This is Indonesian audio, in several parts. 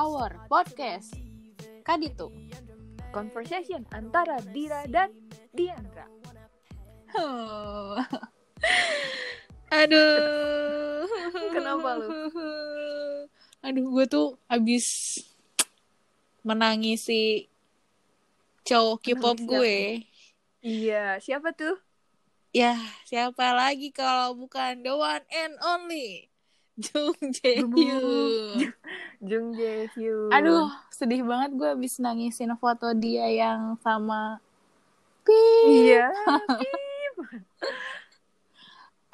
Welcome to our podcast Kaditu. Conversation antara Dira dan Diandra. Aduh. Kenapa lu? Aduh, gue tuh abis menangisi cowok K-pop gue. Iya, siapa tuh? Ya, siapa lagi kalau bukan the one and only Jung Jae Hyun. Jung Jae Hyun. Aduh, sedih banget gue abis nangisin foto dia yang sama Pip. Iya.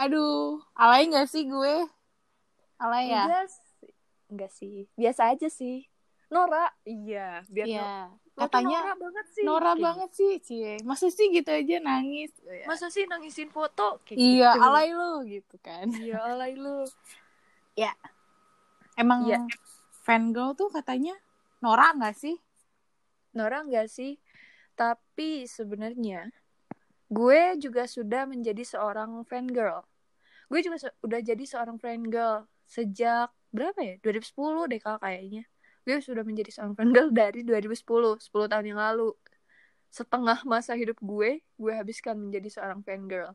Aduh, alay gak sih gue? Alay ya? Enggak, sih. enggak sih. Biasa aja sih. Nora, iya. Biar Iya. Tuh Katanya Nora banget sih. Nora Kayak banget sih, cie. Masa sih gitu aja nangis? gitu. Masa sih nangisin foto? Kayak Iya, gitu. alay lu gitu kan. Iya, alay lu. Emang Iya. Fangirl tuh katanya Nora gak sih? Nora enggak sih? Tapi sebenarnya gue juga sudah menjadi seorang fangirl. Gue juga se- udah jadi seorang fangirl sejak berapa ya? 2010 deh kalau kayaknya. Gue sudah menjadi seorang fangirl dari 2010, 10 tahun yang lalu. Setengah masa hidup gue, gue habiskan menjadi seorang fangirl.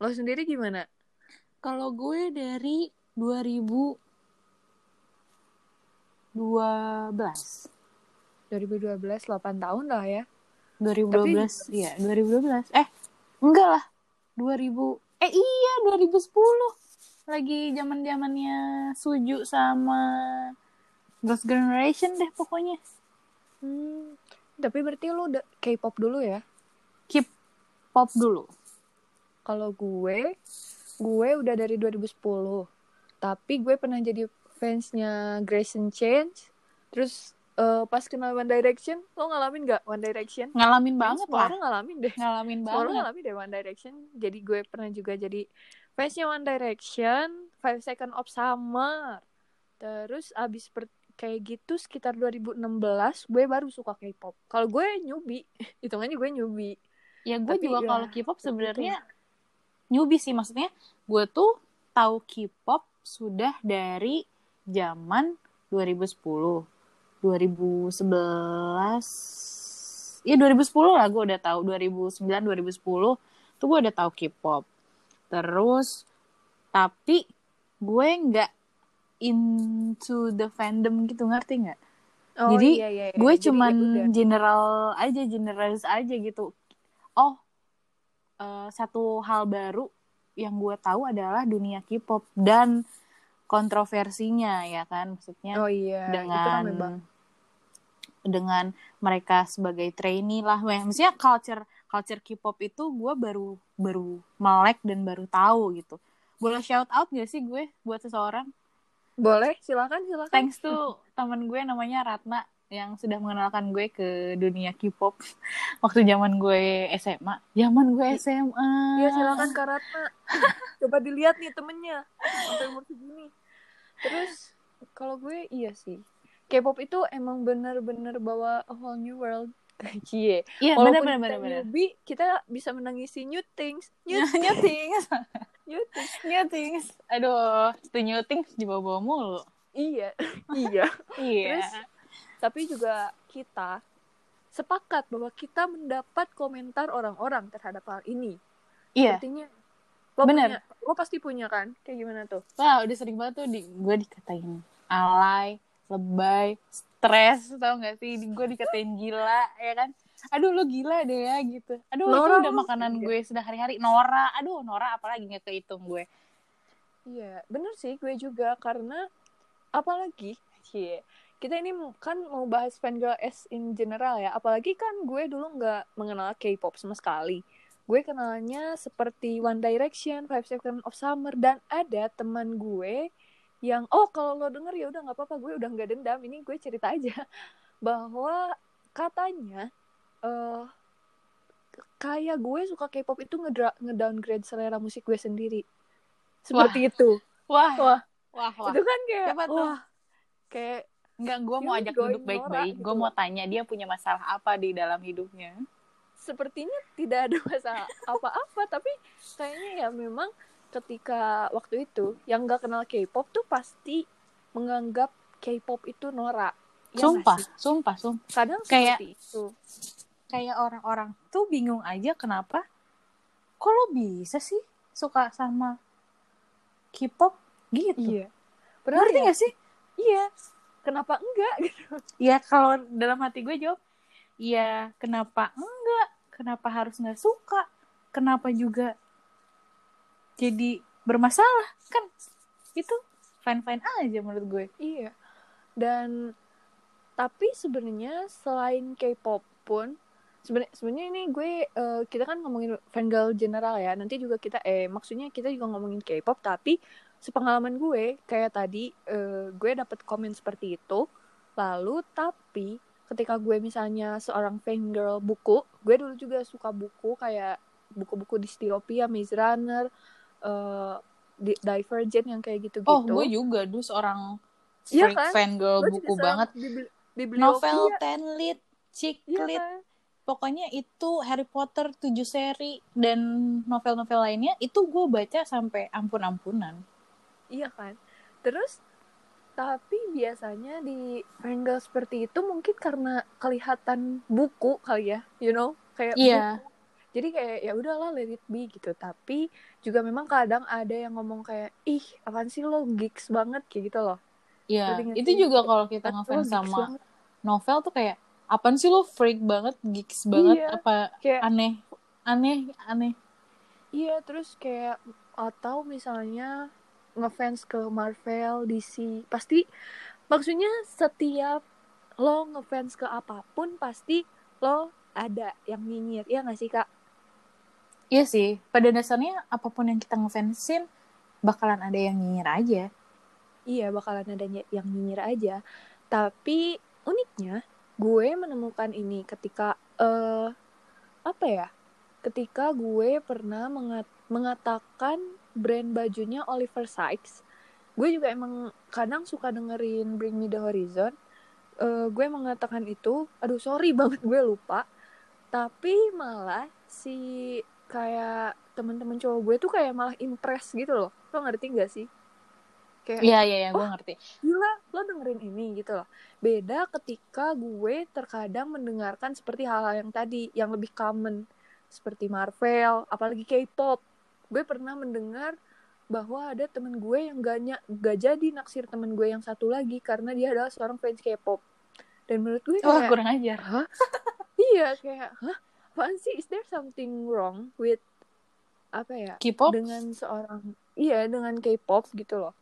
Lo sendiri gimana? Kalau gue dari 2012. 2012, 8 tahun lah ya. 2012, iya 2012. Eh, enggak lah. 2000. Eh iya 2010. Lagi zaman zamannya Suju sama Girls' Generation deh pokoknya. Hmm, tapi berarti udah K-pop dulu ya? Keep pop dulu. Kalau gue, gue udah dari 2010. Tapi gue pernah jadi fansnya Grayson Change. Terus eh, pas kenal One Direction, lo ngalamin gak One Direction? Ngalamin Kayaknya banget semua lah. orang ngalamin deh. Ngalamin Semua orang banget. ngalamin deh One Direction. Jadi gue pernah juga jadi fansnya One Direction, Five Second of Summer. Terus abis per- kayak gitu sekitar 2016 gue baru suka K-pop. Kalau gue newbie, hitungannya gue newbie. Ya gue Tapi juga ya, kalau K-pop sebenarnya newbie sih maksudnya. Gue tuh tahu K-pop sudah dari zaman 2010, 2011. Ya 2010 lah gue udah tahu 2009 2010 tuh gue udah tahu K-pop. Terus tapi gue nggak into the fandom gitu ngerti nggak? Oh, Jadi, iya, iya, iya. gue Jadi cuman general aja generalis aja gitu oh eh, satu hal baru yang gue tahu adalah dunia K-pop dan kontroversinya ya kan maksudnya Oh iya, itu dengan dengan mereka sebagai trainee lah maksudnya culture culture K-pop itu gue baru baru melek dan baru tahu gitu boleh shout out gak sih gue buat seseorang Boleh, silakan, silakan. thanks to teman gue namanya Ratna yang sudah mengenalkan gue ke dunia K-pop waktu zaman gue SMA. Zaman gue SMA. Iya, silakan Kak Ratna. Coba dilihat nih temennya sampai umur segini. Terus kalau gue iya sih. K-pop itu emang bener-bener bawa a whole new world. Cie. Iya, Walaupun benar benar kita benar. newbie, kita bisa menangisi new things. New, New things, new things. new things. Aduh, itu new things dibawa-bawa mulu. Iya, iya. Iya. Terus, Tapi juga kita sepakat bahwa kita mendapat komentar orang-orang terhadap hal ini. Iya. Artinya lo Bener. punya, lo pasti punya kan? Kayak gimana tuh? Wah, udah sering banget tuh di, gue dikatain alay, lebay, stres, tau gak sih? Di- Gue dikatain gila, ya kan? Aduh, lo gila deh ya, gitu. Aduh, Nora itu udah makanan Iya. gue sudah hari-hari. Nora, aduh, Nora apalagi nggak kehitung gue. Iya, bener sih gue juga karena apalagi cie kita ini kan mau bahas fangirl S in general ya, apalagi kan gue dulu nggak mengenal K-pop sama sekali. Gue kenalnya seperti One Direction, Five Seconds of Summer dan ada teman gue yang oh kalau lo denger ya udah nggak apa-apa gue udah nggak dendam. Ini gue cerita aja. Bahwa katanya eh kayak gue suka K-pop itu ngedra- ngedowngrade selera musik gue sendiri. Seperti itu. Wah, Wah, wah, wah. itu kan kayak tuh? wah. Kayak Enggak, gue mau ajak duduk baik-baik. norak Gue gitu. mau tanya dia punya masalah apa di dalam hidupnya. Sepertinya tidak ada masalah apa-apa tapi kayaknya ya memang ketika waktu itu yang nggak kenal K-pop tuh pasti menganggap K-pop itu Nora. Ya sumpah sumpah sumpah Kadang Kayak- seperti itu. kayak orang-orang tuh bingung aja kenapa kok lo bisa sih suka sama K-pop gitu Iya. Ngerti ya, gak sih Iya. Kenapa enggak gitu? ya kalau dalam hati gue jawab ya kenapa enggak kenapa harus nggak suka kenapa juga jadi bermasalah kan itu fine fine aja menurut gue Iya. Dan tapi sebenarnya selain K-pop pun sebenarnya sebenarnya ini gue eh, kita kan ngomongin fangirl general ya. Nanti juga kita eh maksudnya kita juga ngomongin K-pop tapi sepengalaman gue kayak tadi eh, gue dapat komen seperti itu. Lalu tapi ketika gue misalnya seorang fangirl buku, gue dulu juga suka buku kayak buku-buku distopia, Maze Runner, Di- Divergent yang kayak gitu-gitu. oh gue juga dulu seorang freak kan? fangirl Lo buku banget bibli- novel ten lit chick Iya lit kan? pokoknya itu Harry Potter 7 seri dan novel-novel lainnya itu gue baca sampai ampun-ampunan Iya kan. Terus tapi biasanya di fangirl seperti itu mungkin karena kelihatan buku kali ya, you know, kayak Iya. buku. Jadi kayak ya udahlah let it be gitu. Tapi juga memang kadang ada yang ngomong kayak ih apaan sih lo geeks banget kayak gitu loh. Iya, nggak itu juga kalau kita ngefans sama banget. novel tuh kayak apaan sih lo freak banget, geeks banget, Iya. apa Kayak aneh, aneh, aneh. Iya, terus kayak atau misalnya ngefans ke Marvel, DC, pasti maksudnya setiap lo ngefans ke apa pun pasti lo ada yang nyinyir, ya nggak sih kak? Iya sih, pada dasarnya apa pun yang kita ngefansin bakalan ada yang nyinyir aja. Iya, bakalan ada yang nyinyir aja. Tapi uniknya, gue menemukan ini ketika eh apa ya? Ketika gue pernah mengat- mengatakan brand bajunya Oliver Sykes. Gue juga emang kadang suka dengerin Bring Me the Horizon. Eh, gue mengatakan itu, aduh sorry banget gue lupa. Tapi malah si kayak teman-teman cowok gue tuh kayak malah impress gitu loh. Lo ngerti gak sih? Kayak Iya, iya, iya, gue ngerti. gila lo dengerin ini gitu loh beda ketika gue terkadang mendengarkan seperti hal-hal yang tadi yang lebih common seperti Marvel apalagi K-pop gue pernah mendengar bahwa ada temen gue yang gak, ny- gak jadi naksir temen gue yang satu lagi karena dia adalah seorang fans K-pop dan menurut gue Wah, kayak kurang ajar. hah iya kayak hah apaan sih is there something wrong with apa ya K-pop? dengan seorang iya dengan K-pop gitu loh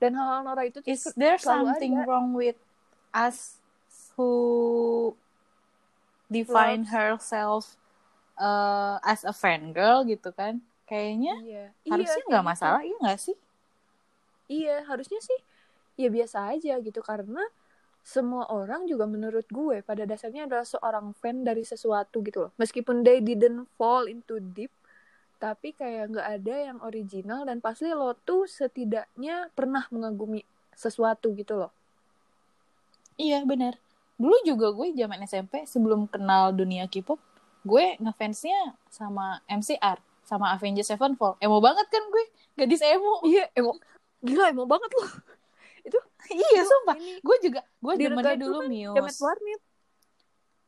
dan hal-hal Nora itu Is there something ada. wrong with us who define Loves. herself uh, as a fangirl gitu kan? Kayaknya Iya, harusnya iya, nggak kayak masalah, iya nggak sih? Iya, harusnya sih ya biasa aja gitu karena semua orang juga menurut gue pada dasarnya adalah seorang fan dari sesuatu gitu loh. Meskipun they didn't fall into deep, tapi kayak nggak ada yang original dan pasti lo tuh setidaknya pernah mengagumi sesuatu gitu loh. Iya benar. Dulu juga gue zaman SMP sebelum kenal dunia K-pop, gue ngefansnya sama MCR, sama Avengers Sevenfold. Emo banget kan gue, gadis emo. Iya, emo. Gila, emo banget loh. iya, sumpah. Ini Gue juga, gue demennya dulu tuh Muse.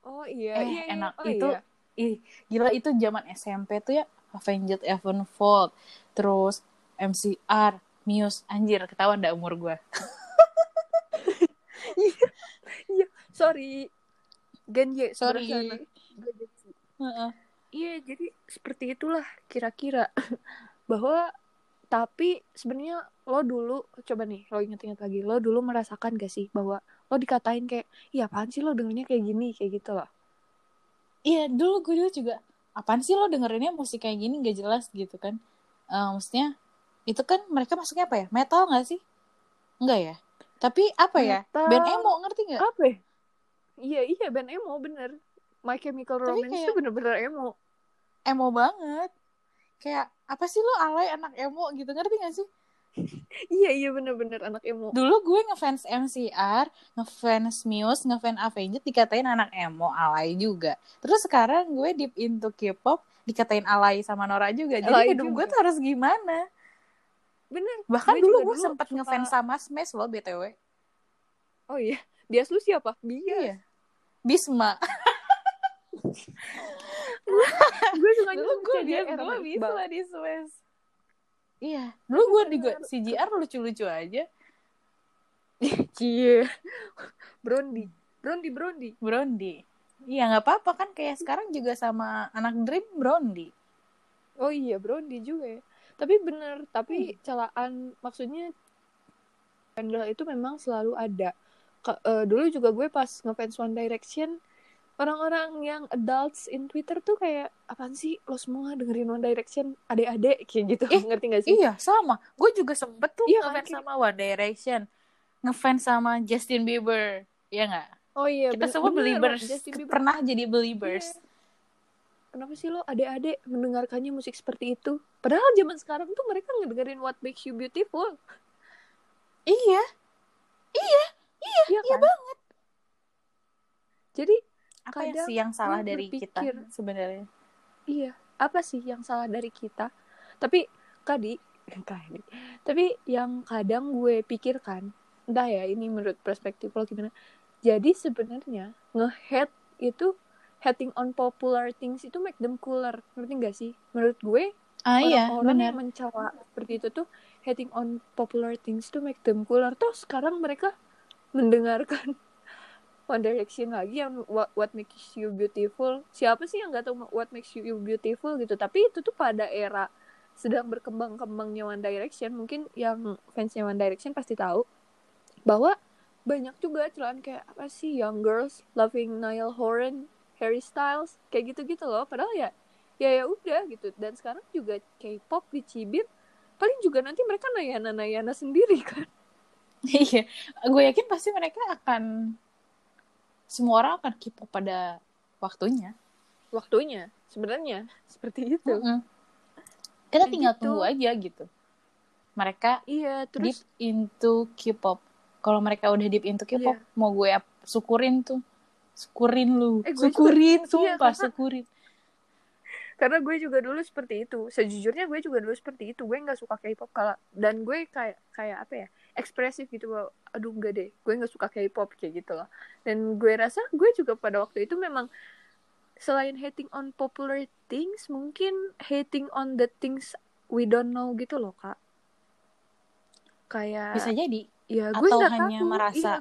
Oh iya, eh, iya, iya. enak Oh, itu. iya. Ih, gila itu zaman SMP tuh ya Avengers Sevenfold, terus MCR, Muse, anjir ketahuan dah umur gue. Sorry. Gen Y. Sorry. sebelah sana. Iya, jadi seperti itulah kira-kira bahwa tapi sebenarnya lo dulu coba nih lo inget-inget lagi lo dulu merasakan gak sih bahwa lo dikatain kayak iya apaan sih lo dengernya kayak gini kayak gitu loh Iya, dulu gue dulu juga apaan sih lo dengerinnya musik kayak gini gak jelas gitu kan. Eh, maksudnya itu kan mereka masuknya apa ya? Metal gak sih? Enggak ya? Tapi apa ya? Metal. Band emo ngerti gak? apa ya? iya iya band emo bener My Chemical Romance kayak- itu bener-bener emo Emo banget. Kayak apa sih lo alay anak emo gitu ngerti gak sih? iya iya bener-bener anak emo Dulu gue ngefans MCR, ngefans Muse, ngefans Avenged dikatain anak emo, alay juga. Terus sekarang gue deep into K-pop dikatain alay sama Nora juga. Jadi Alay hidup juga. gue tuh harus gimana? bener Bahkan Gue dulu gue dulu sempet suka- ngefans sama Smash loh BTW. Oh iya, bias lu siapa? Bias. Iya. Bisma. gue suka Dulu gue CJR gue bisa lah di Smash. Iya. Dulu gue juga CJR lucu-lucu aja. Cie. Brondi. Brondi, Brondi. Brondi. Iya nggak apa-apa kan kayak sekarang juga sama anak Dream Brondi. Oh iya, Brondi juga ya. Tapi bener, tapi celaan maksudnya Vandal itu memang selalu ada. Ke- eh, dulu juga gue pas ngefans One Direction, orang-orang yang adults in Twitter tuh kayak apaan sih lo semua dengerin One Direction, adek-adek kayak gitu. Eh, Ngerti gak sih? Iya sama. Gue juga sempet tuh Iya kan, ngefans kayak- sama One Direction, ngefans sama Justin Bieber. Iya nggak? Oh iya, Kita ben- semua bener, believers. Pernah jadi believers. Iya. Kenapa sih lo adek-adek mendengarkannya musik seperti itu? Padahal zaman sekarang tuh mereka ngedengerin What Makes You Beautiful. Iya. Iya, Iya kan? banget. Jadi Apa yang Kadang sih yang salah dari kita sebenarnya? Iya, apa sih yang salah dari kita? Tapi Kadi, Kadi. Tapi yang kadang gue pikirkan, entah ya ini menurut perspektif lo gimana. Jadi sebenarnya nge-hate itu hating on popular things itu make them cooler. Ngerti gak sih? Menurut gue Ah iya, orang-orang benar. yang mencela seperti itu tuh hating on popular things to make them cooler. Toh sekarang mereka mendengarkan One Direction lagi yang what, what makes you beautiful. Siapa sih yang nggak tahu what makes you beautiful gitu? Tapi itu tuh pada era sedang berkembang-kembangnya One Direction. Mungkin yang fansnya One Direction pasti tahu bahwa banyak juga celaan kayak apa sih young girls loving Niall Horan, Harry Styles, kayak gitu-gitu loh. Padahal ya ya ya udah gitu. Dan sekarang juga K-pop dicibir paling juga nanti mereka nayana-nayana sendiri kan. Iya, gue yakin pasti mereka akan semua orang akan K-pop pada waktunya. Waktunya sebenarnya seperti itu. Mm-mm. Kita Kayak tinggal gitu. tunggu aja gitu. Mereka Iya, deep terus into K-pop. Kalau mereka udah deep into K-pop, Iya. mau gue syukurin tuh. Syukurin lu. Eh, gue juga- syukurin, iya, sumpah, karena- syukurin. karena gue juga dulu seperti itu. Sejujurnya gue juga dulu seperti itu. Gue nggak suka K-pop kalau dan gue kayak kayak apa ya? Ekspresif gitu bahwa aduh enggak deh gue nggak suka K-pop kayak gitu loh dan gue rasa gue juga pada waktu itu memang selain hating on popular things mungkin hating on the things we don't know gitu loh kak kayak Bisa jadi. ya gue Atau hanya tahu. merasa Iya.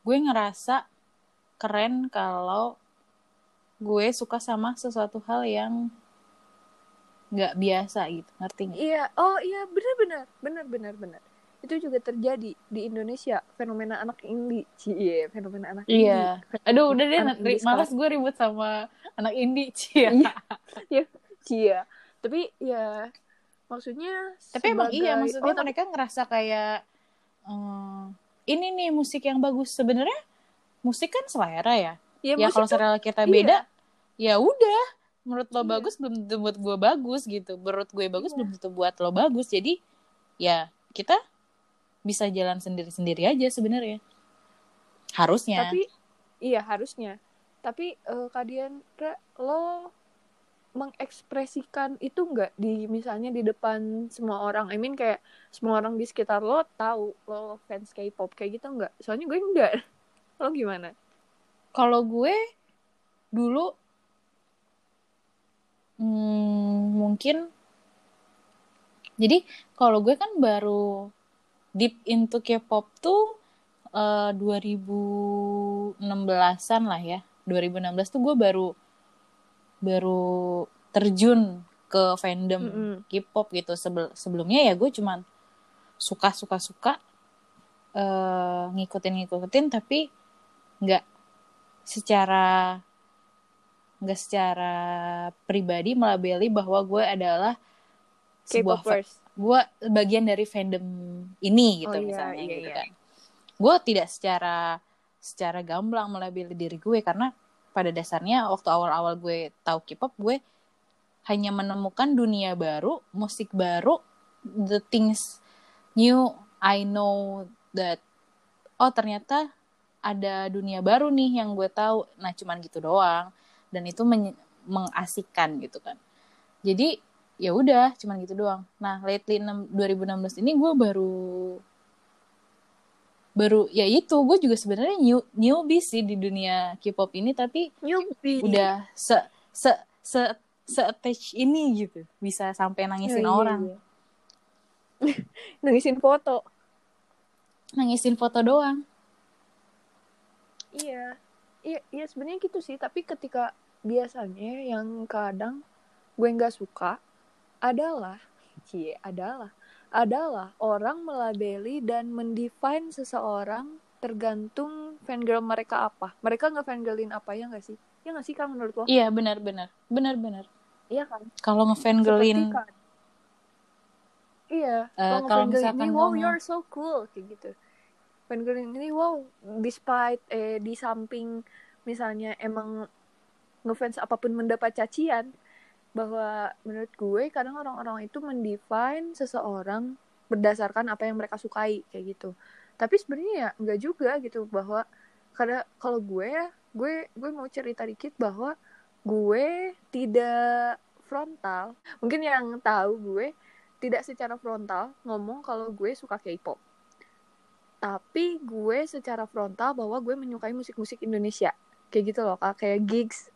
gue ngerasa keren kalau gue suka sama sesuatu hal yang nggak biasa gitu ngerti nggak? Iya, oh iya benar-benar, benar-benar benar. Itu juga terjadi di Indonesia fenomena anak indie, cie, fenomena anak Iya. indie. Aduh udah deh indie malas gue ribut sama anak indie cia. Iya. Cie. Tapi ya maksudnya Tapi emang iya sebagai maksudnya orang- mereka ngerasa kayak eh, ini nih musik yang bagus sebenarnya musik kan selera ya. ya, ya kalau selera kita iya. beda ya udah menurut lo Iya. bagus belum tentu buat gue bagus gitu menurut gue bagus Iya. belum tentu buat lo bagus jadi ya kita bisa jalan sendiri-sendiri aja sebenarnya harusnya tapi iya harusnya. Tapi eh, kalian lo mengekspresikan itu enggak di misalnya di depan semua orang. I mean kayak semua orang di sekitar lo tahu lo fans K-pop kayak gitu enggak? Soalnya gue enggak. Lo gimana? kalau gue dulu hmm, mungkin jadi kalau gue kan baru deep into K-pop tuh eh, 2016-an lah ya 2016 tuh gue baru baru terjun ke fandom Mm-mm. K-pop gitu Sebel- sebelumnya ya gue cuman suka suka suka eh, ngikutin ngikutin tapi nggak secara nggak secara pribadi melabeli bahwa gue adalah sebuah fa-. Gue bagian dari fandom ini gitu Oh, misalnya iya, gitu iya. kan. Gue tidak secara secara gamblang melabeli diri gue karena pada dasarnya waktu awal-awal gue tahu K-pop gue hanya menemukan dunia baru musik baru the things new I know that oh ternyata ada dunia baru nih yang gue tahu. Nah cuman gitu doang. Dan itu men- mengasihkan gitu kan. Jadi ya udah cuman gitu doang nah lately enam- 2016 ini gue baru baru ya itu gue juga sebenarnya new newbie sih di dunia K-pop ini tapi Newbie. udah se se se se attach ini gitu bisa sampai nangisin Iya, iya, orang iya. Nangisin foto. nangisin foto doang Iya. Iya, iya sebenarnya gitu sih, tapi ketika biasanya yang kadang gue nggak suka adalah cie adalah adalah orang melabeli dan mendefine seseorang tergantung fangirl mereka apa. Mereka nggak fangirlin apa ya nggak sih? Ya nggak sih kan menurut lo? iya benar-benar benar-benar Iya kan? kalau ngefangirlin kan. Iya, Eh, kalau misalkan ini, wow, ngomong- you're so cool, kayak gitu. Fangirlin ini, wow, despite, eh, di samping misalnya emang ngefans apa pun mendapat cacian, bahwa menurut gue kadang orang-orang itu mendefine seseorang berdasarkan apa yang mereka sukai, kayak gitu. Tapi sebenarnya ya nggak juga gitu, bahwa karena kalau gue ya, gue gue mau cerita dikit bahwa gue tidak frontal. Mungkin yang tahu gue tidak secara frontal ngomong kalau gue suka K-pop. Tapi gue secara frontal bahwa gue menyukai musik-musik Indonesia. Kayak gitu loh, Kak. Kayak gigs.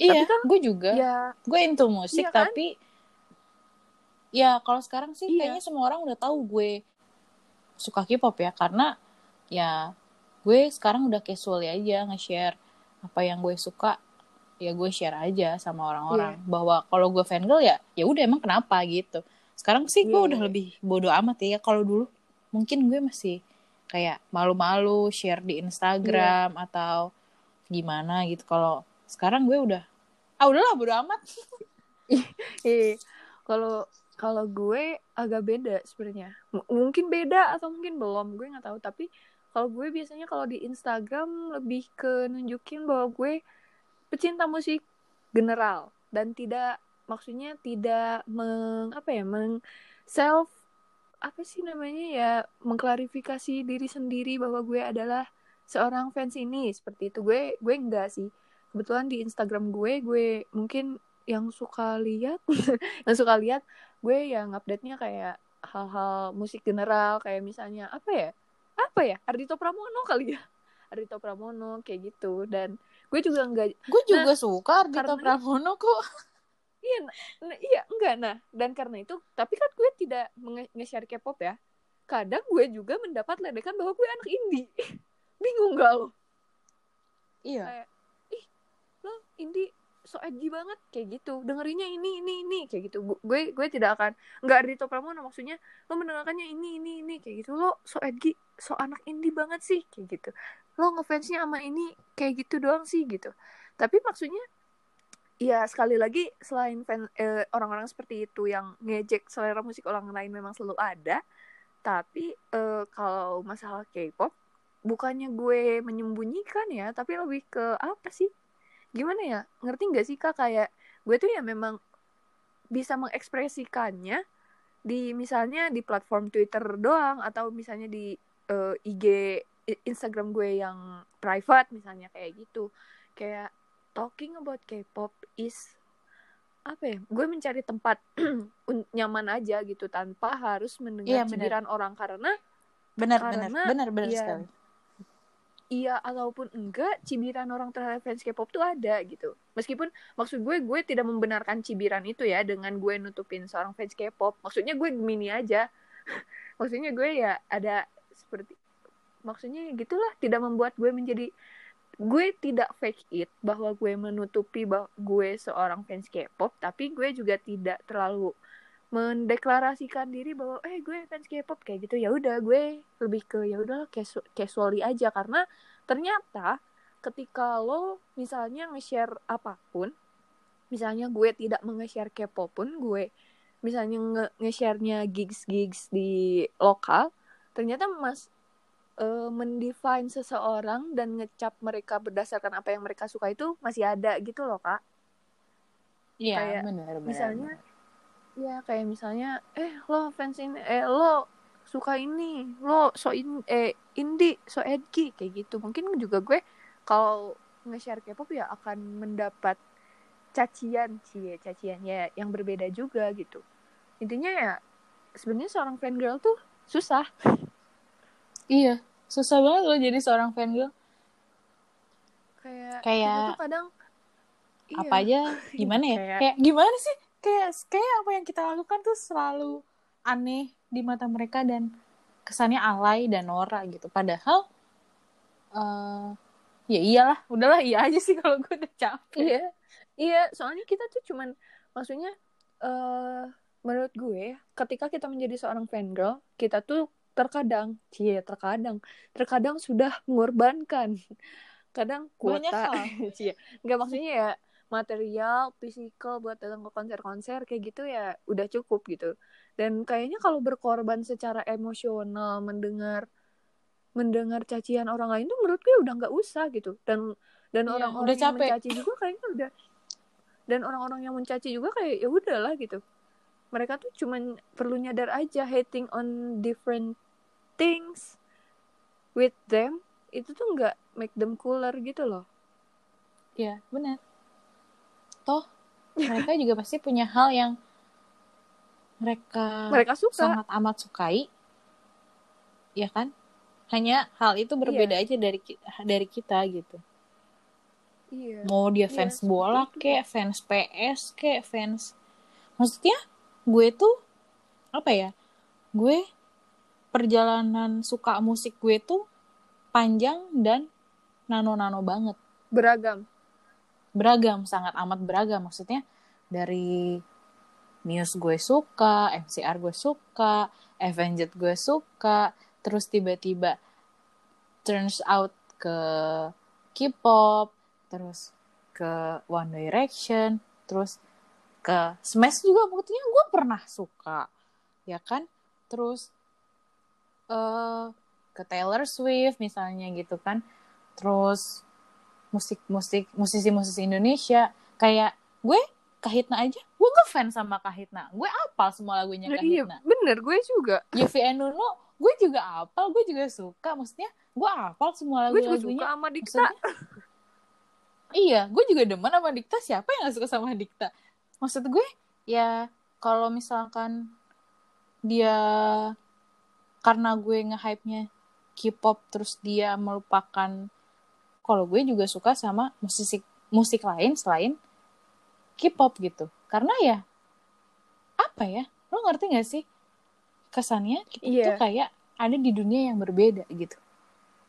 Iya kan- gue juga Ya, gue into musik Iya kan? tapi ya kalau sekarang sih Iya. kayaknya semua orang udah tahu gue suka K-pop ya karena ya gue sekarang udah casual aja nge-share apa yang gue suka ya gue share aja sama orang-orang Iya. bahwa kalau gue fangirl ya ya udah emang kenapa gitu sekarang sih gue Iya, udah iya. lebih bodoh amat ya kalau dulu mungkin gue masih kayak malu-malu share di Instagram Iya. atau gimana gitu kalau sekarang gue udah ah udahlah bodo amat eh, kalau kalau gue agak beda sebenarnya. Mungkin beda atau mungkin belum, gue nggak tahu. Tapi kalau gue biasanya kalau di Instagram lebih ke nunjukin bahwa gue pecinta musik general dan tidak maksudnya tidak meng apa ya meng self apa sih namanya ya mengklarifikasi diri sendiri bahwa gue adalah seorang fans ini seperti itu gue gue enggak sih kebetulan di Instagram gue gue mungkin yang suka lihat yang suka lihat gue yang update-nya kayak hal-hal musik general kayak misalnya apa ya apa ya Ardito Pramono kali ya Ardito Pramono kayak gitu dan gue juga enggak gue juga suka Ardito karena- Pramono kok Iya, nah, iya enggak nah. Dan karena itu, tapi kan gue tidak nge-share K-pop ya. Kadang gue juga mendapat ledekan bahwa gue anak indie. Bingung gak lo? iya Kayak, indie so edgy banget kayak gitu. Dengerinnya ini ini ini kayak gitu. Gu- Gue gue tidak akan enggak Ardito Pramono maksudnya lo mendengarkannya ini ini ini kayak gitu. Lo so edgy, so anak indie banget sih kayak gitu. Lo ngefansnya sama ini kayak gitu doang sih gitu. Tapi maksudnya ya sekali lagi selain fan eh, orang-orang seperti itu yang ngejek selera musik orang lain memang selalu ada tapi eh, kalau masalah K-pop bukannya gue menyembunyikan ya tapi lebih ke apa sih gimana ya? Ngerti nggak sih kak? Kayak gue tuh ya memang bisa mengekspresikannya di misalnya di platform Twitter doang atau misalnya di eh, IG Instagram gue yang private misalnya kayak gitu. Kayak talking about K-pop is apa ya gue mencari tempat nyaman aja gitu tanpa harus mendengar Iya, benar. cibiran orang karena benar Karena, benar benar benar iya, sekali iya ataupun enggak cibiran orang terhadap fans K-pop tuh ada gitu. Meskipun maksud gue gue tidak membenarkan cibiran itu ya dengan gue nutupin seorang fans K-pop. Maksudnya gue mini aja. Maksudnya gue ya ada seperti maksudnya gitulah tidak membuat gue menjadi gue tidak fake it bahwa gue menutupi bahwa gue seorang fans K-pop tapi gue juga tidak terlalu mendeklarasikan diri bahwa eh gue fans K-pop kayak gitu. Ya udah gue lebih ke ya udah casu casually aja. Karena ternyata ketika lo misalnya nge-share apa pun misalnya gue tidak menge-share K-pop pun gue misalnya nge- nge-share-nya gigs-gigs di lokal ternyata mas eh, mendefine seseorang dan ngecap mereka berdasarkan apa yang mereka suka itu masih ada gitu loh kak. Iya benar benar misalnya. Ya kayak misalnya eh lo fans ini eh lo suka ini lo so in eh indie so edgy kayak gitu. Mungkin juga gue kalau nge-share K-pop ya akan mendapat cacian sih cacian ya yang berbeda juga gitu. Intinya ya sebenarnya seorang fan girl tuh susah. Iya susah banget loh jadi seorang fangirl. Kayak Kayak- kita tuh kadang apa iya, aja gimana ya? Kayak- kayak gimana sih kayak kayak apa yang kita lakukan tuh selalu aneh di mata mereka dan kesannya alay dan norak gitu. Padahal eh ya iyalah udahlah iya aja sih kalau gue udah capek. Iya, iya. Soalnya kita tuh cuman, maksudnya, eh menurut gue, ketika kita menjadi seorang fangirl, kita tuh terkadang, cie, terkadang, terkadang sudah mengorbankan, kadang kuota, cie, nggak maksudnya ya material, fisikal buat datang ke konser-konser kayak gitu ya udah cukup gitu. Dan kayaknya kalau berkorban secara emosional mendengar mendengar cacian orang lain tuh menurut gue udah nggak usah gitu dan dan Iya, orang-orang udah yang capek. mencaci juga kayaknya udah dan orang-orang yang mencaci juga kayak ya udahlah gitu mereka tuh cuman perlu nyadar aja hating on different things with them itu tuh nggak make them cooler gitu loh ya benar toh mereka juga pasti punya hal yang mereka, mereka suka. sangat amat sukai. Ya kan? Hanya hal itu berbeda aja dari dari kita gitu. Iya. Mau dia Iya, fans seperti bola kayak fans PS kayak fans maksudnya gue tuh apa ya gue perjalanan suka musik gue tuh panjang dan nano-nano banget. Beragam beragam sangat amat beragam. Maksudnya dari Muse gue suka MCR gue suka Avenged gue suka terus tiba-tiba turns out ke K-pop terus ke One Direction terus ke Smash juga buktinya gue pernah suka ya kan? Terus eh ke Taylor Swift misalnya gitu kan? Terus musik-musik musisi-musisi Indonesia kayak gue Kahitna aja. Gue ngefans sama Kahitna. Gue apal semua lagunya iya Kahitna. bener gue juga. YVN Nuno gue juga apal gue juga suka. Maksudnya gue apal semua gue juga suka sama Dikta. Maksudnya iya gue juga demen sama Dikta. Siapa yang gak suka sama Dikta? Maksud gue ya kalau misalkan dia karena gue nge-hype-nya K-pop terus dia melupakan kalau gue juga suka sama musik musik lain selain K-pop gitu. Karena ya apa ya? Lo ngerti gak sih? Kesannya K-pop Iya. tuh kayak ada di dunia yang berbeda gitu.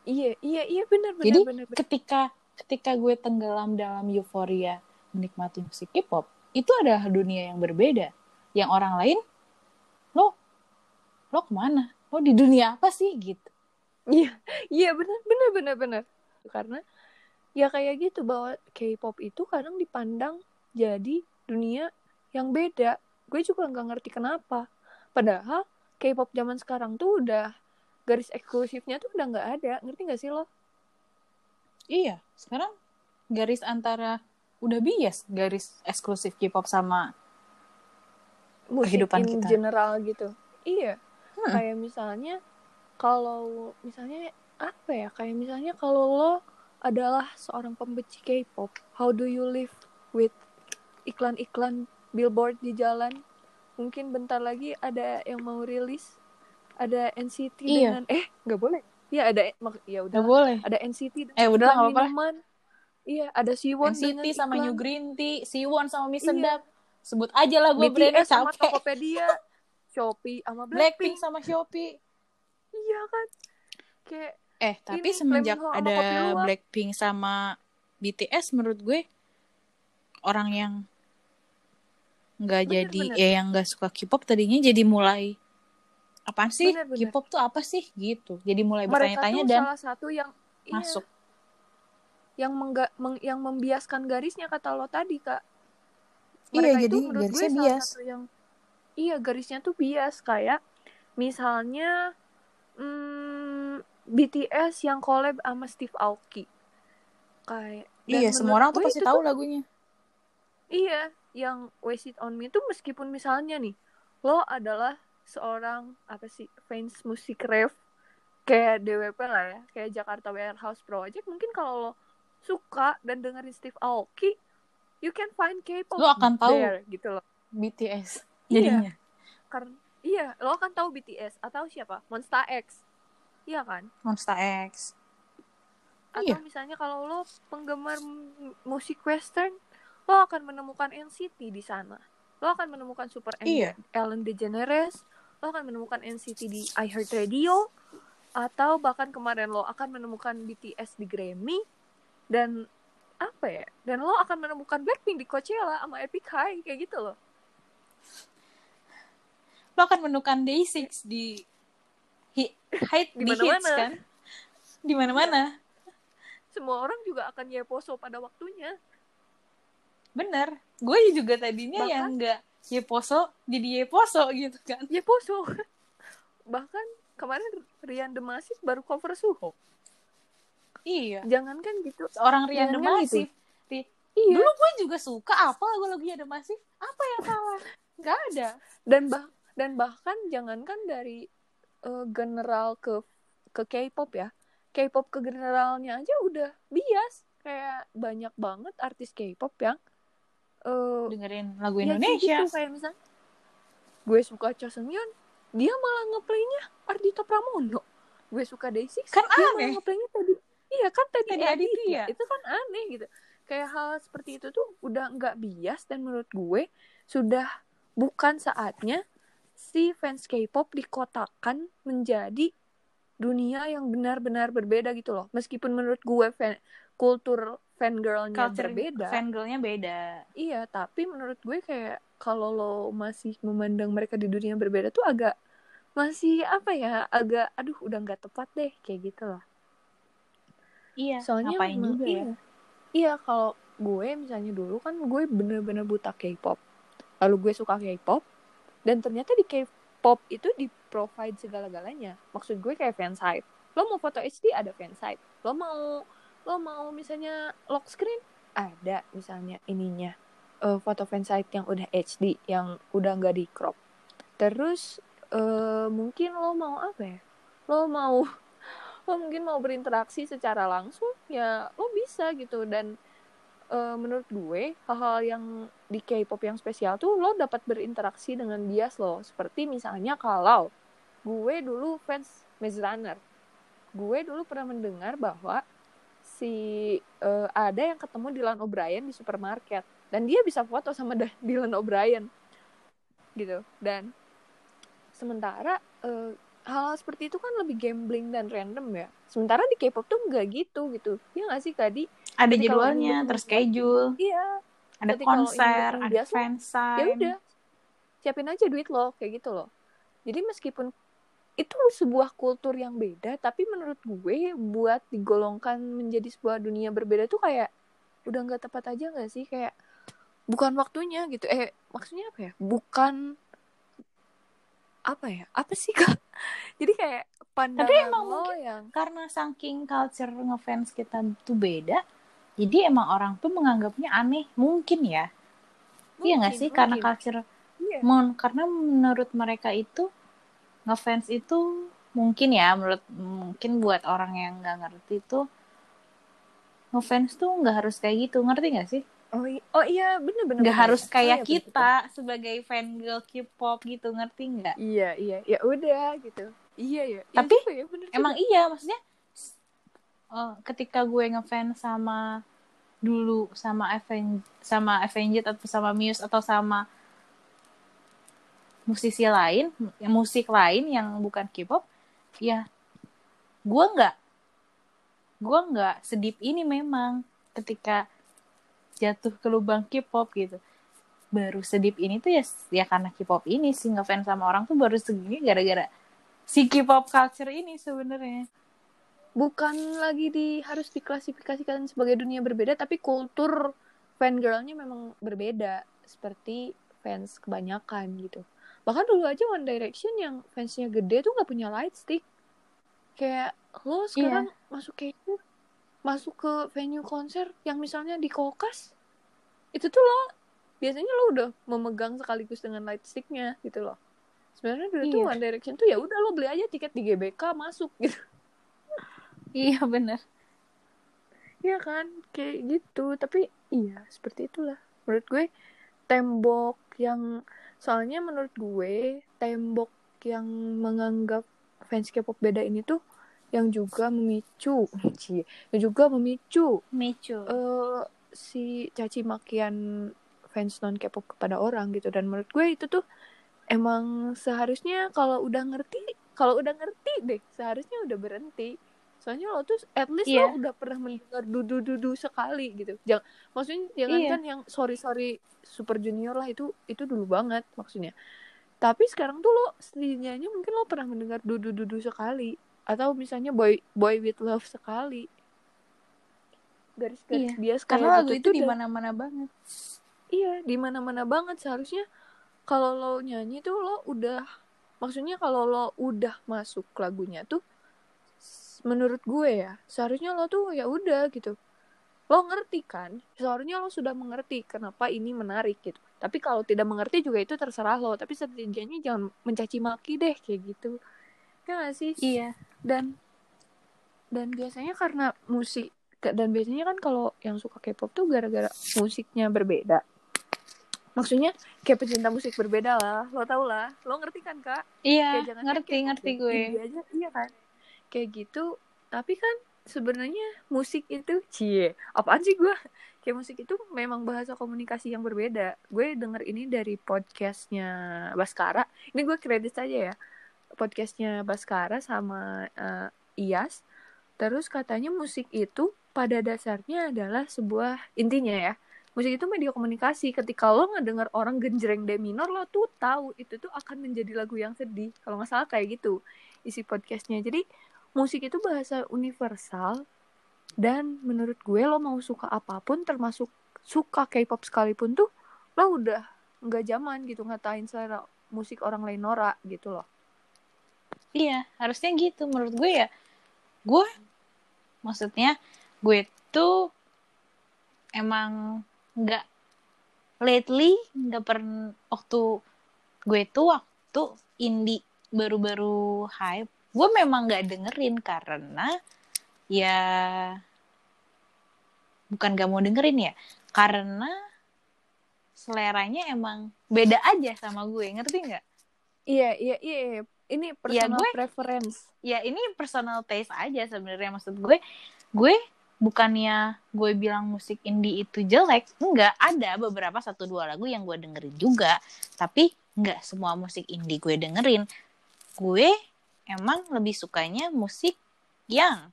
Iya iya iya bener bener jadi bener, bener. ketika ketika gue tenggelam dalam euforia menikmati musik K-pop itu adalah dunia yang berbeda. Yang orang lain lo lo ke mana? Lo di dunia apa sih? Gitu. Iya, iya benar benar benar benar. Karena ya kayak gitu bahwa K-pop itu kadang dipandang jadi dunia yang beda. Gue juga nggak ngerti kenapa. Padahal K-pop zaman sekarang tuh udah garis eksklusifnya tuh udah nggak ada. Ngerti nggak sih lo? iya sekarang garis antara udah bias garis eksklusif K-pop sama Musik Kehidupan in kita. general gitu. Iya. Hmm. Kayak misalnya kalau misalnya apa ya? Kayak misalnya kalau lo adalah seorang pembenci K-pop, how do you live with iklan-iklan billboard di jalan? Mungkin bentar lagi ada yang mau rilis, ada NCT Iya. dengan eh nggak boleh. Iya ada ya udah boleh ada NCT dengan Eh, udah, nggak apa-apa. Iya, ada Siwon NCT sama iklan New Green Tea Siwon sama Mie Iya. Sedap sebut aja lah gue brandnya sama capek Tokopedia, Shopee sama Blackpink Blackpink. sama Shopee Iya kan? Kayak Eh, tapi Ini, semenjak ada. Blackpink sama BTS menurut gue orang yang nggak jadi bener. ya yang nggak suka K-pop tadinya jadi mulai apaan sih Bener, bener. K-pop tuh apa sih gitu. Jadi mulai bertanya-tanya dan salah satu yang iya, masuk. yang mengga, meng- yang membiaskan garisnya kata lo tadi kak Iya, Mereka itu jadi menurut gue garisnya salah bias. satu yang iya garisnya tuh bias kayak misalnya hmm, BTS yang collab sama Steve Aoki kayak Iya, semua orang tuh pasti tahu tuh- lagunya. Iya, yang Waste It On Me itu meskipun misalnya nih, lo adalah seorang apa sih fans musik rave kayak DWP lah ya, kayak Jakarta Warehouse Project, mungkin kalau lo suka dan dengerin Steve Aoki, you can find K-pop Lo akan tahu there gitu loh. BTS Iya. jadinya. Karena iya, lo akan tahu BTS atau siapa? Monsta X. iya kan Monster X atau Iya. misalnya kalau lo penggemar musik western lo akan menemukan NCT di sana lo akan menemukan Super Iya. Ellen DeGeneres lo akan menemukan NCT di iHeartRadio atau bahkan kemarin lo akan menemukan BTS di Grammy dan apa ya dan lo akan menemukan Blackpink di Coachella sama Epic High kayak gitu loh lo akan menemukan Day6 di hide Di di, hits mana-mana. kan? Di mana-mana. Semua orang juga akan yeposo pada waktunya. Bener. Gue juga tadinya Bahkan- yang enggak Yeposo jadi Yeposo gitu kan. Yeposo bahkan kemarin Rian Demasif baru cover Suho. Iya. Jangankan gitu. Orang Rian kan Demasif. Ri- iya. Dulu gue juga suka apa lagu-lagunya Demasif? Apa yang salah? Nggak ada. Dan bah dan bahkan jangankan dari eh, general ke ke K-pop ya K-pop ke generalnya aja udah bias kayak banyak banget artis K-pop yang eh dengerin lagu ya Indonesia gitu kayak misalnya gue suka Cho Seung Yeon dia malah ngeplaynya Ardhito Pramono gue suka Day6 Kan dia malah aneh. ngeplaynya tadi iya kan tadi Teddy Aditya. Aditya. itu kan aneh gitu kayak hal seperti itu tuh udah nggak bias dan menurut gue sudah bukan saatnya si fans K-pop dikotakan menjadi dunia yang benar-benar berbeda gitu loh meskipun menurut gue fan, kultur fangirlnya culture berbeda fangirlnya beda Iya, tapi menurut gue kayak kalau lo masih memandang mereka di dunia berbeda tuh agak masih apa ya, agak aduh udah nggak tepat deh kayak gitu lah. iya Soalnya ngapain juga iya. ya Iya, kalau gue misalnya dulu kan gue bener-bener buta K-pop. Lalu gue suka K-pop dan ternyata di K-pop itu di provide segala-galanya. Maksud gue kayak fansite. Lo mau foto HD ada fansite. Lo mau lo mau misalnya lock screen ada misalnya ininya eh, foto fansite yang udah HD yang udah nggak di crop. Terus eh, mungkin lo mau apa ya? Lo mau lo mungkin mau berinteraksi secara langsung ya lo bisa gitu dan eh, menurut gue hal-hal yang di K-pop yang spesial tuh lo dapat berinteraksi dengan bias lo. Seperti misalnya kalau gue dulu fans Maze Runner. Gue dulu pernah mendengar bahwa si eh, ada yang ketemu Dylan O'Brien di supermarket. Dan dia bisa foto sama Dylan O'Brien. Gitu. Dan sementara eh, hal seperti itu kan lebih gambling dan random ya. Sementara di K-pop tuh nggak gitu gitu. Ya nggak sih Kadi ada Jadi jadwalnya terschedule iya ada kalau konser ada biasa, ya fansign udah. Siapin aja duit lo kayak gitu loh. Jadi meskipun itu sebuah kultur yang beda tapi menurut gue buat digolongkan menjadi sebuah dunia berbeda tuh kayak udah nggak tepat aja nggak sih? Kayak bukan waktunya gitu. Eh maksudnya apa ya? Bukan apa ya? Apa sih kak? Jadi kayak pandangan emang lo mungkin yang karena saking culture ngefans kita tuh beda jadi emang orang tuh menganggapnya aneh mungkin ya iya nggak Mungkin, sih karena mungkin. culture Iya. mon karena menurut mereka itu ngefans itu mungkin ya menurut mungkin buat orang yang nggak ngerti itu ngefans tuh nggak harus kayak gitu ngerti nggak sih oh, i- oh iya bener bener nggak bener. harus Oh, kayak iya, bener, kita sebagai fan girl K-pop gitu ngerti nggak Iya, iya, ya udah gitu. Iya ya. Iya Tapi, juga ya, bener juga. emang iya maksudnya eh, ketika gue ngefans sama dulu sama Aven sama Avenged atau sama Muse atau sama musisi lain musik lain yang bukan K-pop ya gue nggak gue nggak sedip ini memang ketika jatuh ke lubang K-pop gitu. Baru sedip ini tuh ya ya karena K-pop ini sih ngefans sama orang tuh baru segini gara-gara si K-pop culture ini sebenarnya bukan lagi di harus diklasifikasikan sebagai dunia berbeda, tapi kultur fangirlnya memang berbeda seperti fans kebanyakan gitu. Bahkan dulu aja One Direction yang fansnya gede tuh nggak punya light stick. Kayak lo sekarang masuk kayak masuk ke venue konser yang misalnya di Kokas itu tuh lo biasanya lo udah memegang sekaligus dengan light sticknya gitu loh sebenarnya dulu tuh Iya. One Direction tuh ya udah lo beli aja tiket di GBK masuk gitu iya bener. Iya kan kayak gitu. Tapi iya seperti itulah. Menurut gue tembok yang soalnya menurut gue tembok yang menganggap fans K-pop beda ini tuh yang juga memicu cie, yang juga memicu Micu. eh si caci makian fans non K-pop kepada orang gitu. Dan menurut gue itu tuh emang seharusnya kalau udah ngerti kalau udah ngerti deh seharusnya udah berhenti soalnya lo tuh at least Iya. lo udah pernah mendengar dudu dudu sekali gitu jangan maksudnya jangan Iya. kan yang sorry sorry super junior lah itu itu dulu banget maksudnya tapi sekarang tuh lo setidaknya mungkin lo pernah mendengar dudu dudu sekali atau misalnya boy boy with love sekali garis-garis Iya. bias Karena lagu gitu itu tuh di mana-mana banget. Iya, di mana-mana banget seharusnya kalau lo nyanyi tuh lo udah maksudnya kalau lo udah masuk lagunya tuh menurut gue ya, seharusnya lo tuh ya udah gitu. Lo ngerti kan? Seharusnya lo sudah mengerti kenapa ini menarik gitu. Tapi kalau tidak mengerti juga itu terserah lo, tapi setidaknya jangan mencaci maki deh kayak gitu. Ya gak sih? Iya. dan dan biasanya karena musik dan biasanya kan kalau yang suka K-pop tuh gara-gara musiknya berbeda maksudnya kayak pecinta musik berbeda lah lo tau lah lo ngerti kan kak Iya, Kayak jangan ngerti, ngerti deh, gue. aja iya kan kayak gitu tapi kan sebenarnya musik itu cie apaan sih gue kayak musik itu memang bahasa komunikasi yang berbeda. Gue denger ini dari podcastnya Baskara. Ini gue kredit aja ya. Podcastnya Baskara sama eh, Iyas terus katanya musik itu pada dasarnya adalah sebuah intinya ya musik itu media komunikasi. Ketika lo ngedenger orang genjreng D minor lo tuh tahu itu tuh akan menjadi lagu yang sedih kalau nggak salah kayak gitu isi podcastnya. Jadi musik itu bahasa universal dan menurut gue lo mau suka apa pun termasuk suka K-pop sekalipun tuh lo udah nggak zaman gitu ngatain selera musik orang lain norak gitu loh Iya, harusnya gitu menurut gue ya. Gue maksudnya gue tuh emang nggak lately nggak pernah waktu gue tuh waktu indie baru-baru hype gue memang nggak dengerin karena ya bukan gak mau dengerin ya karena seleranya emang beda aja sama gue ngerti nggak? Iya iya iya iya. ini personal gue- preference. Ya ini personal taste aja sebenarnya. Maksud gue gue bukannya gue bilang musik indie itu jelek enggak ada beberapa satu dua lagu yang gue dengerin juga tapi enggak semua musik indie gue dengerin. Gue emang lebih sukanya musik yang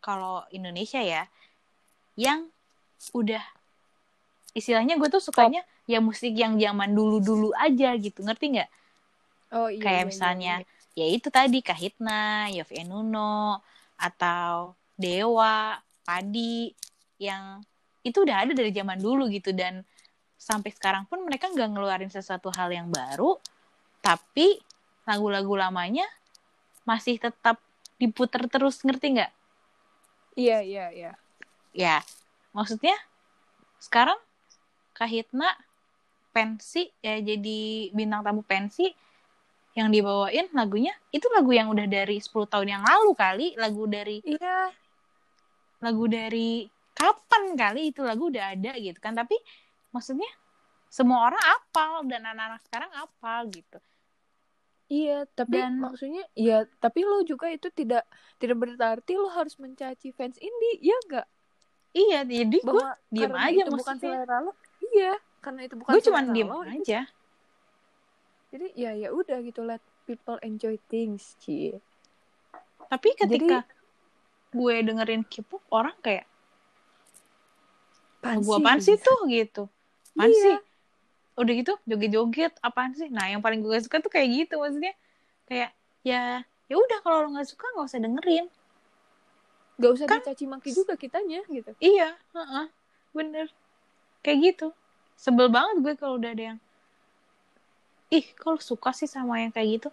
kalau Indonesia ya yang udah istilahnya gue tuh sukanya ya musik yang zaman dulu-dulu aja gitu ngerti nggak? Oh iya Kayak iya, misalnya, iya, ya itu tadi Kahitna, Yofi Enuno, atau Dewa, Padi, yang itu udah ada dari zaman dulu gitu. Dan sampai sekarang pun mereka nggak ngeluarin sesuatu hal yang baru, tapi lagu-lagu lamanya masih tetap diputer terus ngerti nggak? iya iya iya. Ya, maksudnya sekarang Kahitna pensi ya jadi bintang tamu pensi yang dibawain lagunya itu lagu yang udah dari 10 tahun yang lalu kali lagu dari iya. lagu dari kapan kali itu lagu udah ada gitu kan tapi maksudnya semua orang apal dan anak-anak sekarang apal gitu Iya, tapi Dan- maksudnya iya, tapi lo juga itu tidak tidak berarti lo harus mencaci fans indie, iya enggak? iya jadi gue karena aja itu bukan selera lo. Iya, karena itu bukan gue cuman itu- aja Jadi ya ya udah gitu let people enjoy things, Ci. tapi ketika gue dengerin K-pop orang kayak lagu apaan sih tuh gitu apaan Iya. sih udah gitu joget-joget apaan sih? Nah yang paling gue gak suka tuh kayak gitu maksudnya. Kayak ya ya udah kalau lo nggak suka nggak usah dengerin. Gak usah Kan- dicaci maki juga kitanya gitu. iya heeh, bener. Kayak gitu. Sebel banget gue kalau udah ada yang ih kalau suka sih sama yang kayak gitu?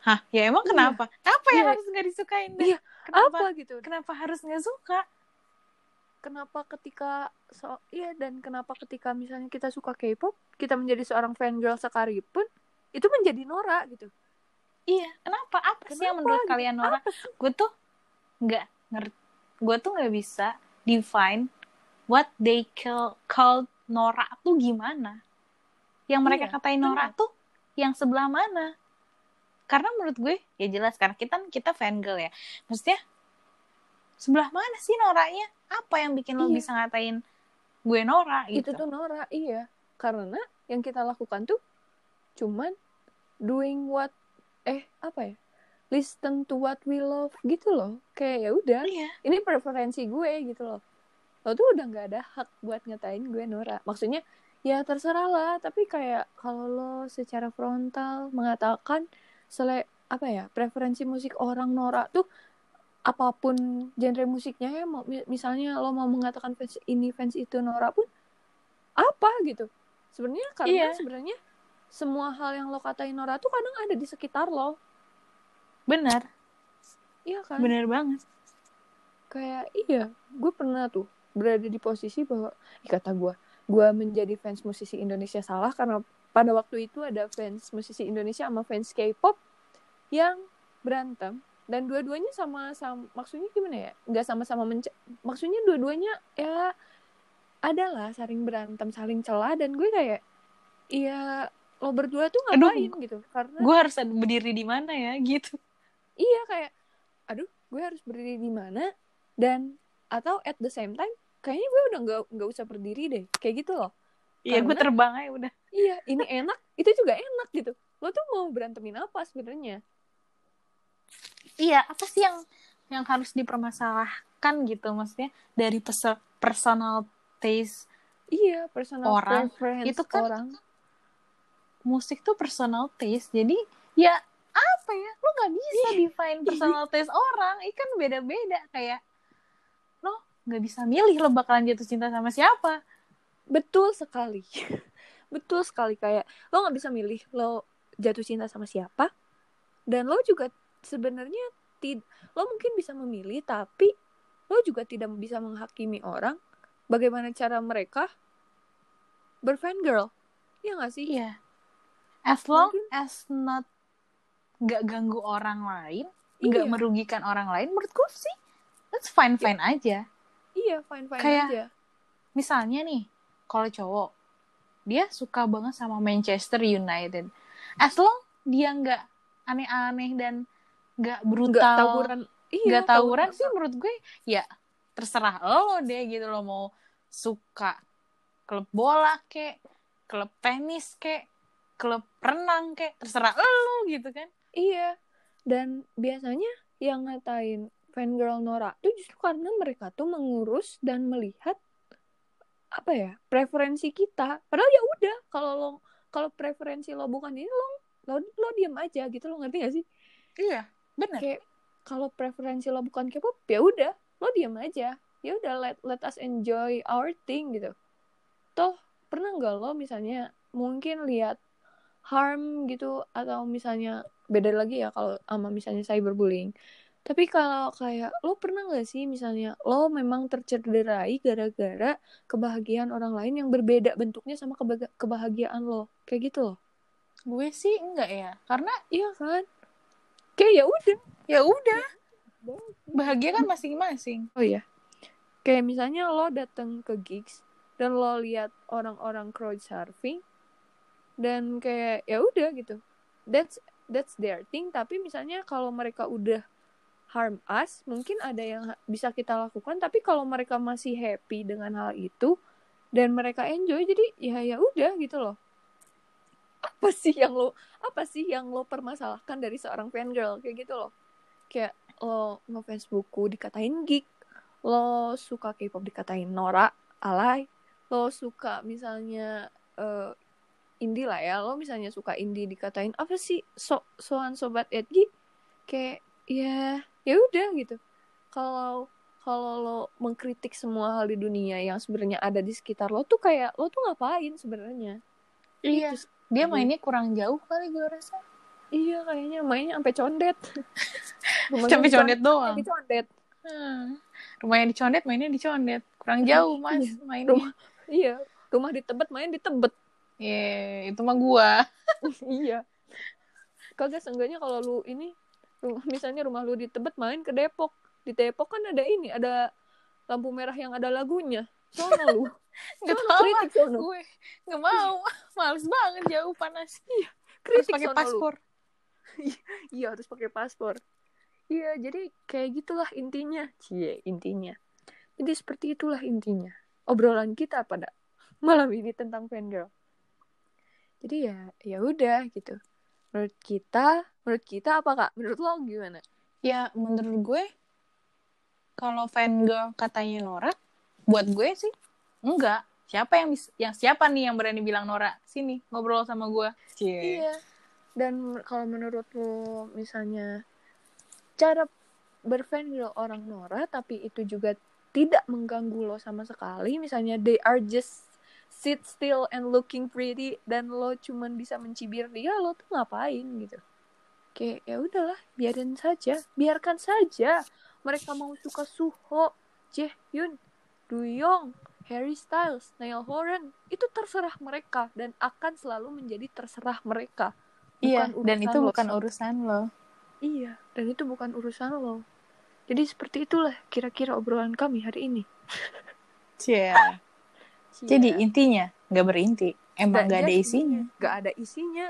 Hah ya emang Iya. kenapa? Apa yang Iya. harus nggak disukain? Deh Iya, kenapa? Apa gitu? kenapa harus nggak suka Kenapa ketika so iya dan kenapa ketika misalnya kita suka K-pop, kita menjadi seorang fangirl sekalipun itu menjadi norak gitu. Iya, kenapa? Apa sih yang Kenapa menurut kalian Nora? Gue tuh nggak ngerti. Gue tuh nggak bisa define what they call, called Nora tuh gimana. Yang mereka Iya, katain Nora benar. tuh yang sebelah mana? karena menurut gue ya jelas karena kita kita fangirl ya maksudnya sebelah mana sih noraknya apa yang bikin lo Iya. bisa ngatain gue norak gitu? Itu tuh Nora iya. Karena yang kita lakukan tuh cuman doing what eh apa ya? Listen to what we love gitu loh. Kayak ya udah iya. ini preferensi gue gitu loh. Lo tuh udah nggak ada hak buat ngatain gue Nora. Maksudnya ya terserah lah tapi kayak kalau lo secara frontal mengatakan sele apa ya preferensi musik orang Nora tuh apa pun genre musiknya ya mau mi- misalnya lo mau mengatakan fans ini fans itu Nora pun apa gitu. Sebenarnya karena Iya. sebenarnya semua hal yang lo katain Nora tuh kadang ada di sekitar lo. Benar. Iya kan? Benar banget. Kayak iya gue pernah tuh berada di posisi bahwa ih, kata gue gue menjadi fans musisi Indonesia salah karena pada waktu itu ada fans musisi Indonesia sama fans K-pop yang berantem dan dua-duanya sama sama maksudnya gimana ya? Nggak sama-sama maksudnya dua-duanya ya adalah saling berantem saling celah dan gue kayak iya lo berdua tuh Aduh, ngapain gitu? Karena gue harus berdiri di mana ya gitu. Iya kayak aduh gue harus berdiri di mana? Dan atau at the same time kayaknya gue udah nggak nggak usah berdiri deh. Kayak gitu loh. Iya gue terbang aja udah. Iya ini enak itu juga enak gitu. Lo tuh mau berantemin apa sebenarnya iya apa sih yang yang harus dipermasalahkan gitu maksudnya? Dari pers- personal taste iya personal Orang. preference Itu kan orang. musik tuh personal taste jadi ya apa ya? Lo nggak bisa define personal taste orang. Ini kan beda-beda kayak lo nggak bisa milih lo bakalan jatuh cinta sama siapa. Betul sekali. Betul sekali kayak lo nggak bisa milih lo jatuh cinta sama siapa dan lo juga sebenarnya tid lo mungkin bisa memilih tapi lo juga tidak bisa menghakimi orang bagaimana cara mereka berfangirl. Ya nggak sih? Iya. As long Mungkin- as not nggak ganggu orang lain nggak Iya. merugikan orang lain menurut gue sih that's fine fine aja. Iya fine fine Kayak- aja. misalnya nih kalau cowok dia suka banget sama Manchester United. As long dia nggak aneh-aneh dan nggak brutal nggak tawuran iya nggak tawuran sih menurut gue ya terserah lo deh gitu lo mau suka klub bola kek klub tenis kek klub renang kek terserah lo gitu kan Iya. Dan biasanya yang ngatain fangirl Nora tuh justru karena mereka tuh mengurus dan melihat apa ya preferensi kita. Padahal ya udah kalau lo kalau preferensi lo bukan ini lo lo lo diam aja gitu lo ngerti gak sih? iya benar Kayak kalau preferensi lo bukan K-pop ya udah lo diam aja. Ya udah let let us enjoy our thing gitu. Toh pernah nggak lo misalnya mungkin lihat harm gitu atau misalnya beda lagi ya kalau sama misalnya cyberbullying. Tapi kalau kayak lo pernah nggak sih misalnya lo memang tercederai gara-gara kebahagiaan orang lain yang berbeda bentuknya sama keba- kebahagiaan lo kayak gitu loh. gue sih enggak ya karena Iya kan? Kayak ya udah. ya udah bahagia kan masing-masing Oh iya. Kayak misalnya lo datang ke gigs dan lo lihat orang-orang crowd surfing dan kayak ya udah gitu. That's that's their thing. Tapi misalnya kalau mereka udah harm us, mungkin ada yang bisa kita lakukan. Tapi kalau mereka masih happy dengan hal itu dan mereka enjoy, jadi ya ya udah gitu loh. Apa sih yang lo apa sih yang lo permasalahkan dari seorang fangirl kayak gitu loh? Kayak lo ngefans buku dikatain geek, lo suka K-pop dikatain Nora, alay, lo suka misalnya eh, indie lah ya, lo misalnya suka indie dikatain apa sih so soan sobat Edgy, kayak ya ya udah gitu. Kalau kalau lo mengkritik semua hal di dunia yang sebenarnya ada di sekitar lo tuh kayak lo tuh ngapain sebenarnya? iya Itu- dia gue- mainnya kurang jauh kali gue rasa Iya kayaknya mainnya sampai condet. Sampai di condet doang Di condet. Hmm. rumahnya dicondet mainnya dicondet kurang jauh mas mainnya Rumah- Iya, rumah di Tebet main di Tebet. Ye, itu mah gua iya. Kagak seenggaknya kalau lu ini rumah misalnya rumah lu di Tebet main ke Depok. Di Depok kan ada ini, ada lampu merah yang ada lagunya. Sono lu. nggak tahu. kritik sono. gue nggak mau. Males banget jauh panas. Harus Kritik pakai sono lu. paspor. Iya harus pakai paspor. Iya jadi kayak gitulah intinya. Cie intinya. Jadi seperti itulah intinya. Obrolan kita pada malam ini tentang fangirl. Jadi ya ya udah gitu. Menurut kita menurut kita apa kak? Menurut lo gimana? Ya menurut gue kalau fangirl katanya Nora buat gue sih enggak siapa yang yang siapa nih yang berani bilang Nora sini ngobrol sama gue Cie. Iya. Dan kalau menurut lo misalnya cara berfangirl orang Nora tapi itu juga tidak mengganggu lo sama sekali, misalnya they are just sit still and looking pretty dan lo cuman bisa mencibir dia, lo tuh ngapain gitu. Kayak ya udahlah, biarin saja, biarkan saja. Mereka mau suka Suho, Jaehyun, Duyong, Harry Styles, Niall Horan, itu terserah mereka dan akan selalu menjadi terserah mereka. iya Bukan dan urusan itu lo. bukan urusan lo Iya, dan itu bukan urusan lo. Jadi seperti itulah kira-kira obrolan kami hari ini. Cie. Cia. jadi intinya nggak berinti emang Dan nggak ada ya, isinya Nggak ada isinya.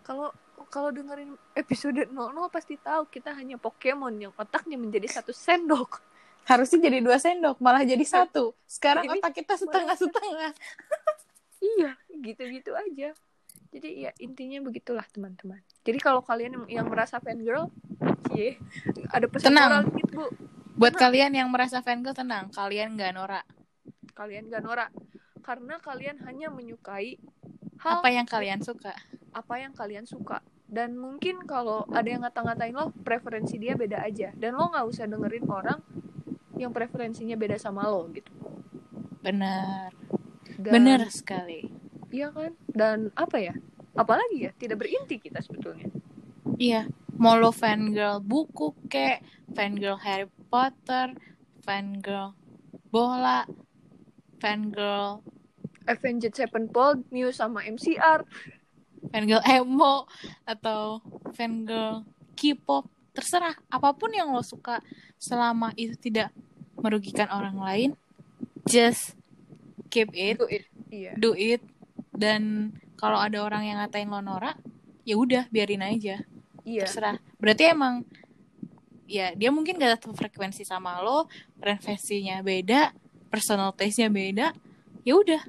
Kalau kalau dengerin episode 00 pasti tahu kita hanya Pokemon yang otaknya menjadi satu sendok. Harusnya jadi dua sendok malah jadi satu sekarang Ini otak kita setengah setengah Iya, gitu-gitu aja. Jadi ya intinya begitulah teman-teman. Jadi kalau kalian yang, yang merasa fangirl, cie, ada pesan Tenang. moral dikit bu. buat kalian yang merasa fangirl tenang kalian nggak norak Kalian gak norak. Karena kalian hanya menyukai hal apa yang kalian suka apa yang kalian suka. Dan mungkin kalau ada yang ngata-ngatain lo, preferensi dia beda aja. Dan lo nggak usah dengerin orang yang preferensinya beda sama lo gitu. benar Dan, benar sekali Iya kan? Dan apa ya? Apalagi ya? Tidak berinti kita sebetulnya. iya mau lo fangirl buku kek fangirl Harry Potter fangirl bola fangirl Avenged Sevenfold, Muse sama MCR. fangirl emo atau fangirl K-pop terserah apa pun yang lo suka selama itu tidak merugikan orang lain just keep it Itu it. Iya. do it dan kalau ada orang yang ngatain lo norak ya udah biarin aja Iya. terserah berarti emang ya dia mungkin gak satu frekuensi sama lo preferensinya beda personal taste-nya beda ya udah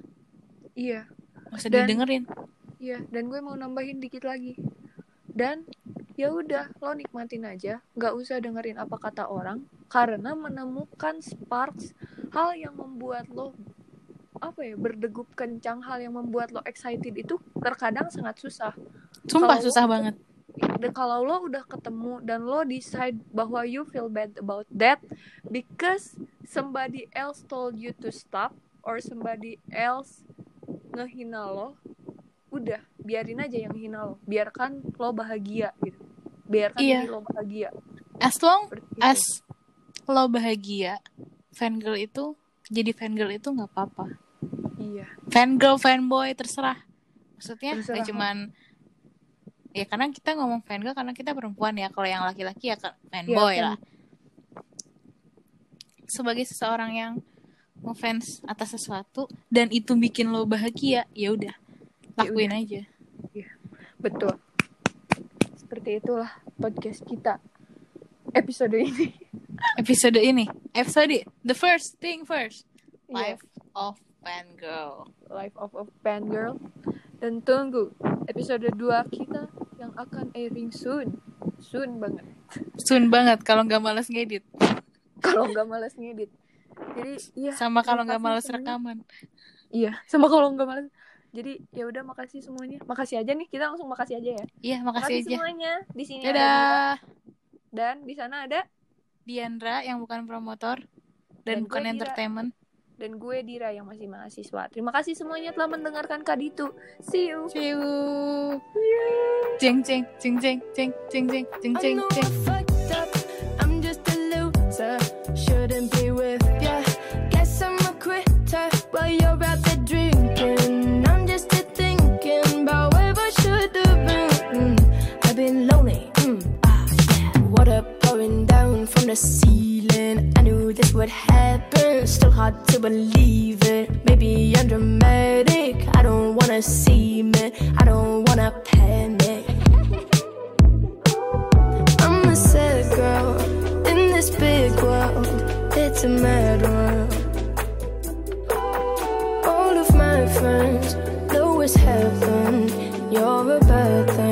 Iya. gak usah Dan- didengerin Iya, dan gue mau nambahin dikit lagi. Dan ya udah, lo nikmatin aja, nggak usah dengerin apa kata orang, karena menemukan sparks hal yang membuat lo apa ya berdegup kencang hal yang membuat lo excited itu terkadang sangat susah. sumpah Kalau- susah banget Dan kalau lo udah ketemu dan lo decide bahwa you feel bad about that because somebody else told you to stop or somebody else ngehina lo, udah biarin aja yang hina lo. Biarkan lo bahagia gitu. Biarkan Iya. diri lo bahagia. as long as lo bahagia fangirl itu jadi fangirl itu nggak apa-apa. Iya. fangirl fanboy terserah. Maksudnya Terserah. cuman ya karena kita ngomong fangirl karena kita perempuan ya. Kalau yang laki-laki ya kan fanboy Iya, lah. sebagai seseorang yang ngefans atas sesuatu dan itu bikin lo bahagia ya udah. Lakuin aja. Betul. Seperti itulah podcast kita episode ini. episode ini. Episode the first thing first. Iya. life of fangirl. Life of a Fangirl. Dan tunggu episode 2 kita yang akan airing soon. Soon banget. Soon banget kalau nggak males ngedit. Kalau nggak males ngedit. Jadi iya. Sama kalau nggak semuanya. rekaman. Iya sama kalau nggak males. Jadi ya udah makasih semuanya. Makasih aja nih kita langsung makasih aja ya. Iya makasih aja. semuanya. Di sini ada dadah dan di sana ada Diandra yang bukan promotor dan, Dan bukan Dira. entertainment dan gue Dira yang masih mahasiswa terima kasih semuanya telah mendengarkan Kaditu see you See you. Jeng jeng jeng jeng jeng jeng jeng jeng jeng know jeng. I fucked up. I'm just a loser. Shouldn't be with the ceiling. I knew this would happen. Still hard to believe it. Maybe I'm dramatic. I don't wanna see me. I don't wanna panic. I'm a sad girl in this big world. It's a mad world. All of my friends know what's happened. You're a bad thing.